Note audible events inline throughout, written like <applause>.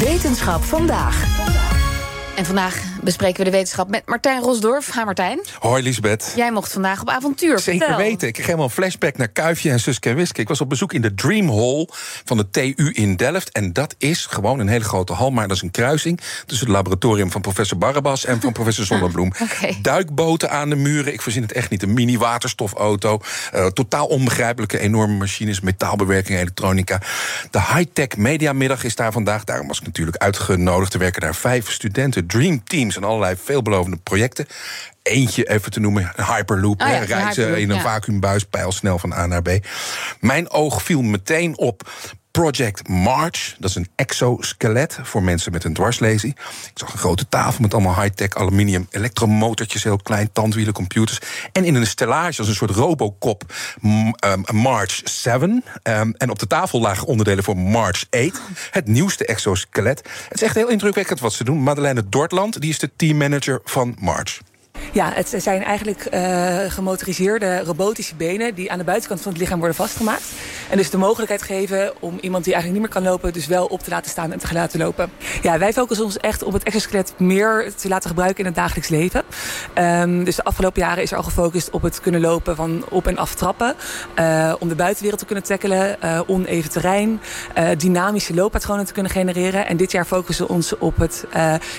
Wetenschap vandaag. En vandaag bespreken we de wetenschap met Martijn Rosdorf. Ha Martijn. Hoi Lisbeth. Jij mocht vandaag op avontuur. Zeker Vertel. weten. Ik kreeg helemaal een flashback naar Kuifje en Suske en Wiske. Ik was op bezoek in de Dream Hall van de TU in Delft. En dat is gewoon een hele grote hal. Maar dat is een kruising tussen het laboratorium van professor Barabas... en van professor <laughs> Zonnebloem. Oké. Duikboten aan de muren. Ik verzin het echt niet. Een mini-waterstofauto. eh, totaal onbegrijpelijke enorme machines. Metaalbewerking, elektronica. De high-tech mediamiddag is daar vandaag. Daarom was ik natuurlijk uitgenodigd. Er werken daar vijf studenten. Dream en allerlei veelbelovende projecten. Eentje even te noemen, Hyperloop. Ah ja, reizen Hyperloop, in een ja. vacuümbuis, pijlsnel van A naar B. Mijn oog viel meteen op Project March. Dat is een exoskelet voor mensen met een dwarslesie. Ik zag een grote tafel met allemaal high-tech aluminium elektromotortjes, heel klein, tandwielen, computers. En in een stellage als een soort Robocop m- ehm, March 7. Ehm, en op de tafel lagen onderdelen voor March 8. Het nieuwste exoskelet. Het is echt heel indrukwekkend wat ze doen. Madeleine Dortland, die is de teammanager van March. Ja, het zijn eigenlijk eh, gemotoriseerde robotische benen die aan de buitenkant van het lichaam worden vastgemaakt. En dus de mogelijkheid geven om iemand die eigenlijk niet meer kan lopen, dus wel op te laten staan en te laten lopen. Ja, wij focussen ons echt op het exoskelet meer te laten gebruiken in het dagelijks leven. Ehm, dus de afgelopen jaren is er al gefocust op het kunnen lopen van op en af trappen. eh, om de buitenwereld te kunnen tackelen, eh, oneven terrein, dynamische looppatronen te kunnen genereren. En dit jaar focussen we ons op het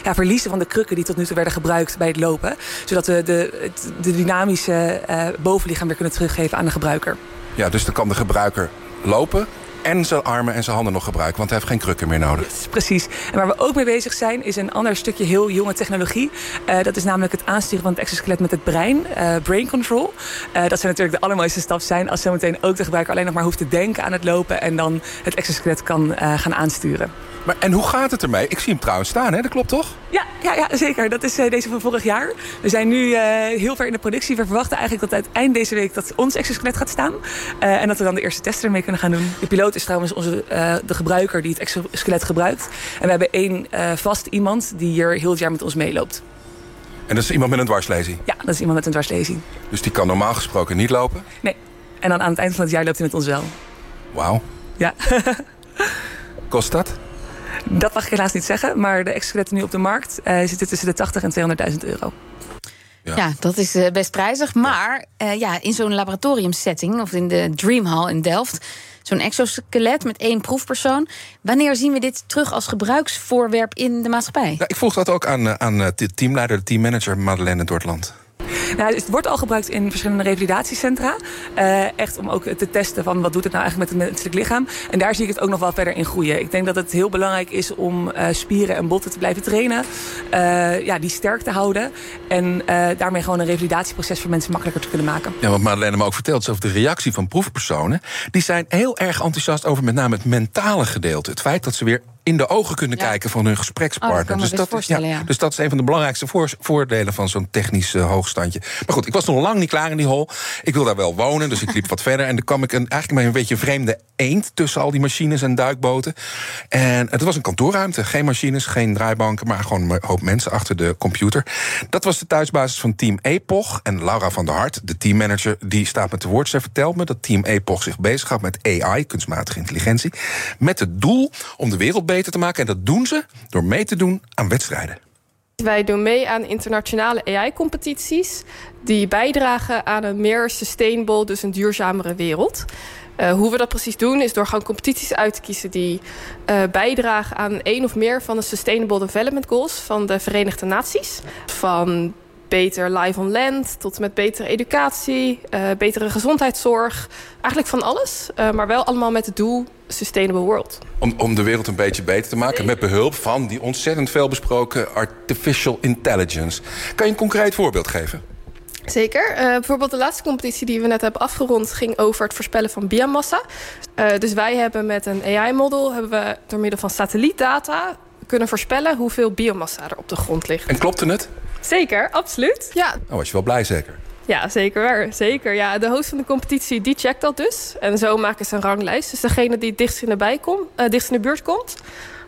ja, verliezen van de krukken die tot nu toe werden gebruikt bij het lopen. Zodat we de, de dynamische eh, bovenlichaam weer kunnen teruggeven aan de gebruiker. Ja, dus dan kan de gebruiker lopen en zijn armen en zijn handen nog gebruiken, want hij heeft geen krukken meer nodig. Precies. En waar we ook mee bezig zijn, is een ander stukje heel jonge technologie. Eh, dat is namelijk het aansturen van het exoskelet met het brein, eh, brain control. Dat zou natuurlijk de allermooiste stap zijn als zometeen ook de gebruiker alleen nog maar hoeft te denken aan het lopen en dan het exoskelet kan gaan aansturen. Maar, en hoe gaat het ermee? Ik zie hem trouwens staan, hè? Dat klopt toch? Ja, ja, ja zeker. Dat is eh, deze van vorig jaar. We zijn nu eh, heel ver in de productie. We verwachten eigenlijk dat uit eind deze week dat ons exoskelet gaat staan. Eh, en dat we dan de eerste testen ermee kunnen gaan doen. De piloot is trouwens onze, eh, de gebruiker die het exoskelet gebruikt. En we hebben één eh, vast iemand die hier heel het jaar met ons meeloopt. En dat is iemand met een dwarslesie. Ja, dat is iemand met een dwarslezing. Dus die kan normaal gesproken niet lopen. Nee. En dan aan het eind van het jaar loopt hij met ons wel. Wauw. Ja. <laughs> Kost dat? Dat mag ik helaas niet zeggen. Maar de exoskeletten nu op de markt eh, zitten tussen de 80 en 200.000 euro. Ja, dat is eh, best prijzig. Maar eh, ja, in zo'n laboratoriumsetting, of in de Dream Hall in Delft, zo'n exoskelet met één proefpersoon. Wanneer zien we dit terug als gebruiksvoorwerp in de maatschappij? Ja, ik vroeg dat ook aan, aan de teamleider, de teammanager Madeleine Dortland. Nou, het wordt al gebruikt in verschillende revalidatiecentra. Eh, echt om ook te testen van wat doet het nou eigenlijk met het menselijk lichaam. En daar zie ik het ook nog wel verder in groeien. Ik denk dat het heel belangrijk is om eh, spieren en botten te blijven trainen. Eh, ja, die sterk te houden. En daarmee gewoon een revalidatieproces voor mensen makkelijker te kunnen maken. Ja, wat Madeleine me ook vertelt is over de reactie van proefpersonen. Die zijn heel erg enthousiast over met name het mentale gedeelte. Het feit dat ze weer in de ogen kunnen Ja. kijken van hun gesprekspartner. Oh, dat me best dat, is- ja. dus dat is een van de belangrijkste voor- voordelen van zo'n technisch eh, hoogstandje. Maar goed, ik was nog lang niet klaar in die hol. Ik wil daar wel wonen, dus ik liep wat <laughs> verder. En dan kwam ik een, eigenlijk bij een beetje een vreemde eend tussen al die machines en duikboten. En het was een kantoorruimte. Geen machines, geen draaibanken, maar gewoon een hoop mensen achter de computer. Dat was de thuisbasis van Team Epoch. En Laura van der Hart, de teammanager, die staat met te woord. Zij vertelt me dat Team Epoch zich bezighoudt met AI, kunstmatige intelligentie. Met het doel om de wereld te maken. En dat doen ze door mee te doen aan wedstrijden. Wij doen mee aan internationale AI-competities die bijdragen aan een meer sustainable, dus een duurzamere wereld. Eh, hoe we dat precies doen is door gewoon competities uit te kiezen die eh, bijdragen aan één of meer van de Sustainable Development Goals van de Verenigde Naties. Van beter live on land tot met betere educatie, eh, betere gezondheidszorg. Eigenlijk van alles, eh, maar wel allemaal met het doel Sustainable World. Om, om de wereld een beetje beter te maken. Met behulp van die ontzettend veel besproken artificial intelligence. Kan je een concreet voorbeeld geven? Zeker. Eh, bijvoorbeeld de laatste competitie die we net hebben afgerond... ging over het voorspellen van biomassa. Dus wij hebben met een AI-model... hebben we door middel van satellietdata kunnen voorspellen... hoeveel biomassa er op de grond ligt. En klopte het? Zeker, absoluut. Ja, Nou, was je wel blij zeker? ja zeker. waar. Zeker. Ja, de host van de competitie die checkt dat dus. En zo maken ze een ranglijst. Dus degene die het dichtst in de, bij komt, eh, dichtst in de buurt komt...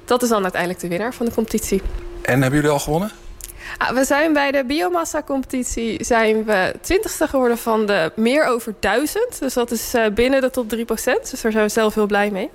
dat is dan uiteindelijk de winnaar van de competitie. En hebben jullie al gewonnen? Ah, we zijn bij de biomassa-competitie zijn we twintigste geworden van de meer over duizend. Dus dat is eh, binnen de top 3%. Dus daar zijn we zelf heel blij mee.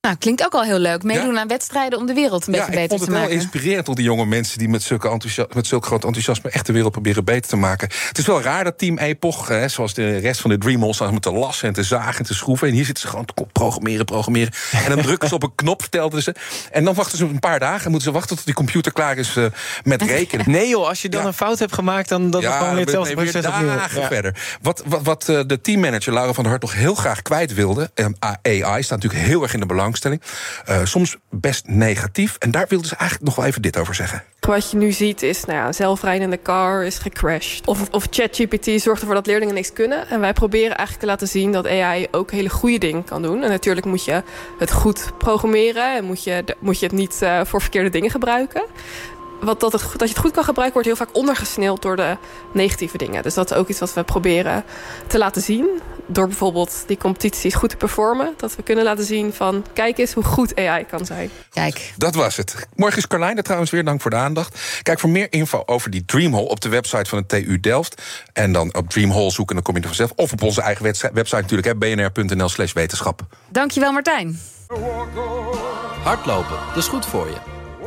Nou, klinkt ook al heel leuk. Meedoen aan wedstrijden om de wereld een ja, beetje beter te ik vond het maken. heel inspirerend door die jonge mensen... die met zulke, met zulk groot enthousiasme echt de wereld proberen beter te maken. Het is wel raar dat Team Epoch, hè, zoals de rest van de staan met te lassen en te zagen en te schroeven. En hier zitten ze gewoon te programmeren, programmeren. En dan drukken ze op een knop, vertelden ze. En dan wachten ze een paar dagen en moeten ze wachten... tot die computer klaar is uh, met rekenen. Nee joh, als je dan Ja. een fout hebt gemaakt... dan dat Ja, gewoon weer hetzelfde nee, proces opnieuw. dagen Ja. verder. Wat, wat, wat eh, de teammanager Laura van der Hart nog heel graag kwijt wilde... eh, AI staat natuurlijk heel erg in de Eh, soms best negatief. En daar wilde ze eigenlijk nog wel even dit over zeggen. Wat je nu ziet is, nou ja, zelfrijdende car is gecrashed. Of, of ChatGPT zorgt ervoor dat leerlingen niks kunnen. En wij proberen eigenlijk te laten zien dat AI ook hele goede dingen kan doen. En natuurlijk moet je het goed programmeren. En moet je, moet je het niet eh, voor verkeerde dingen gebruiken. Wat dat, het, dat je het goed kan gebruiken, wordt heel vaak ondergesneeld door de negatieve dingen. Dus dat is ook iets wat we proberen te laten zien. Door bijvoorbeeld die competities goed te performen. Dat we kunnen laten zien van, kijk eens hoe goed AI kan zijn. Kijk, Dat was het. Morgen is Carlijn er trouwens weer. Dank voor de aandacht. Kijk voor meer info over die Dreamhall op de website van de TU Delft. En dan op Dreamhall zoeken, dan kom je er vanzelf. Of op onze eigen website natuurlijk, hè, bnr.nl slash wetenschap. dankjewel Martijn. Hardlopen, dat is goed voor je.